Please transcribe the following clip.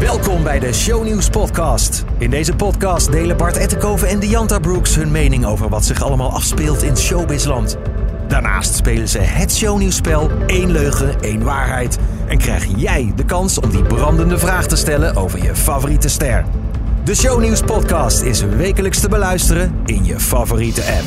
Welkom bij de Shownieuws podcast. In deze podcast delen Bart Ettenkoven en Dianta Brooks hun mening over wat zich allemaal afspeelt in showbizland. Daarnaast spelen ze het shownieuwsspel één leugen, één waarheid. En krijg jij de kans om die brandende vraag te stellen over je favoriete ster. De Shownieuws podcast is wekelijks te beluisteren in je favoriete app.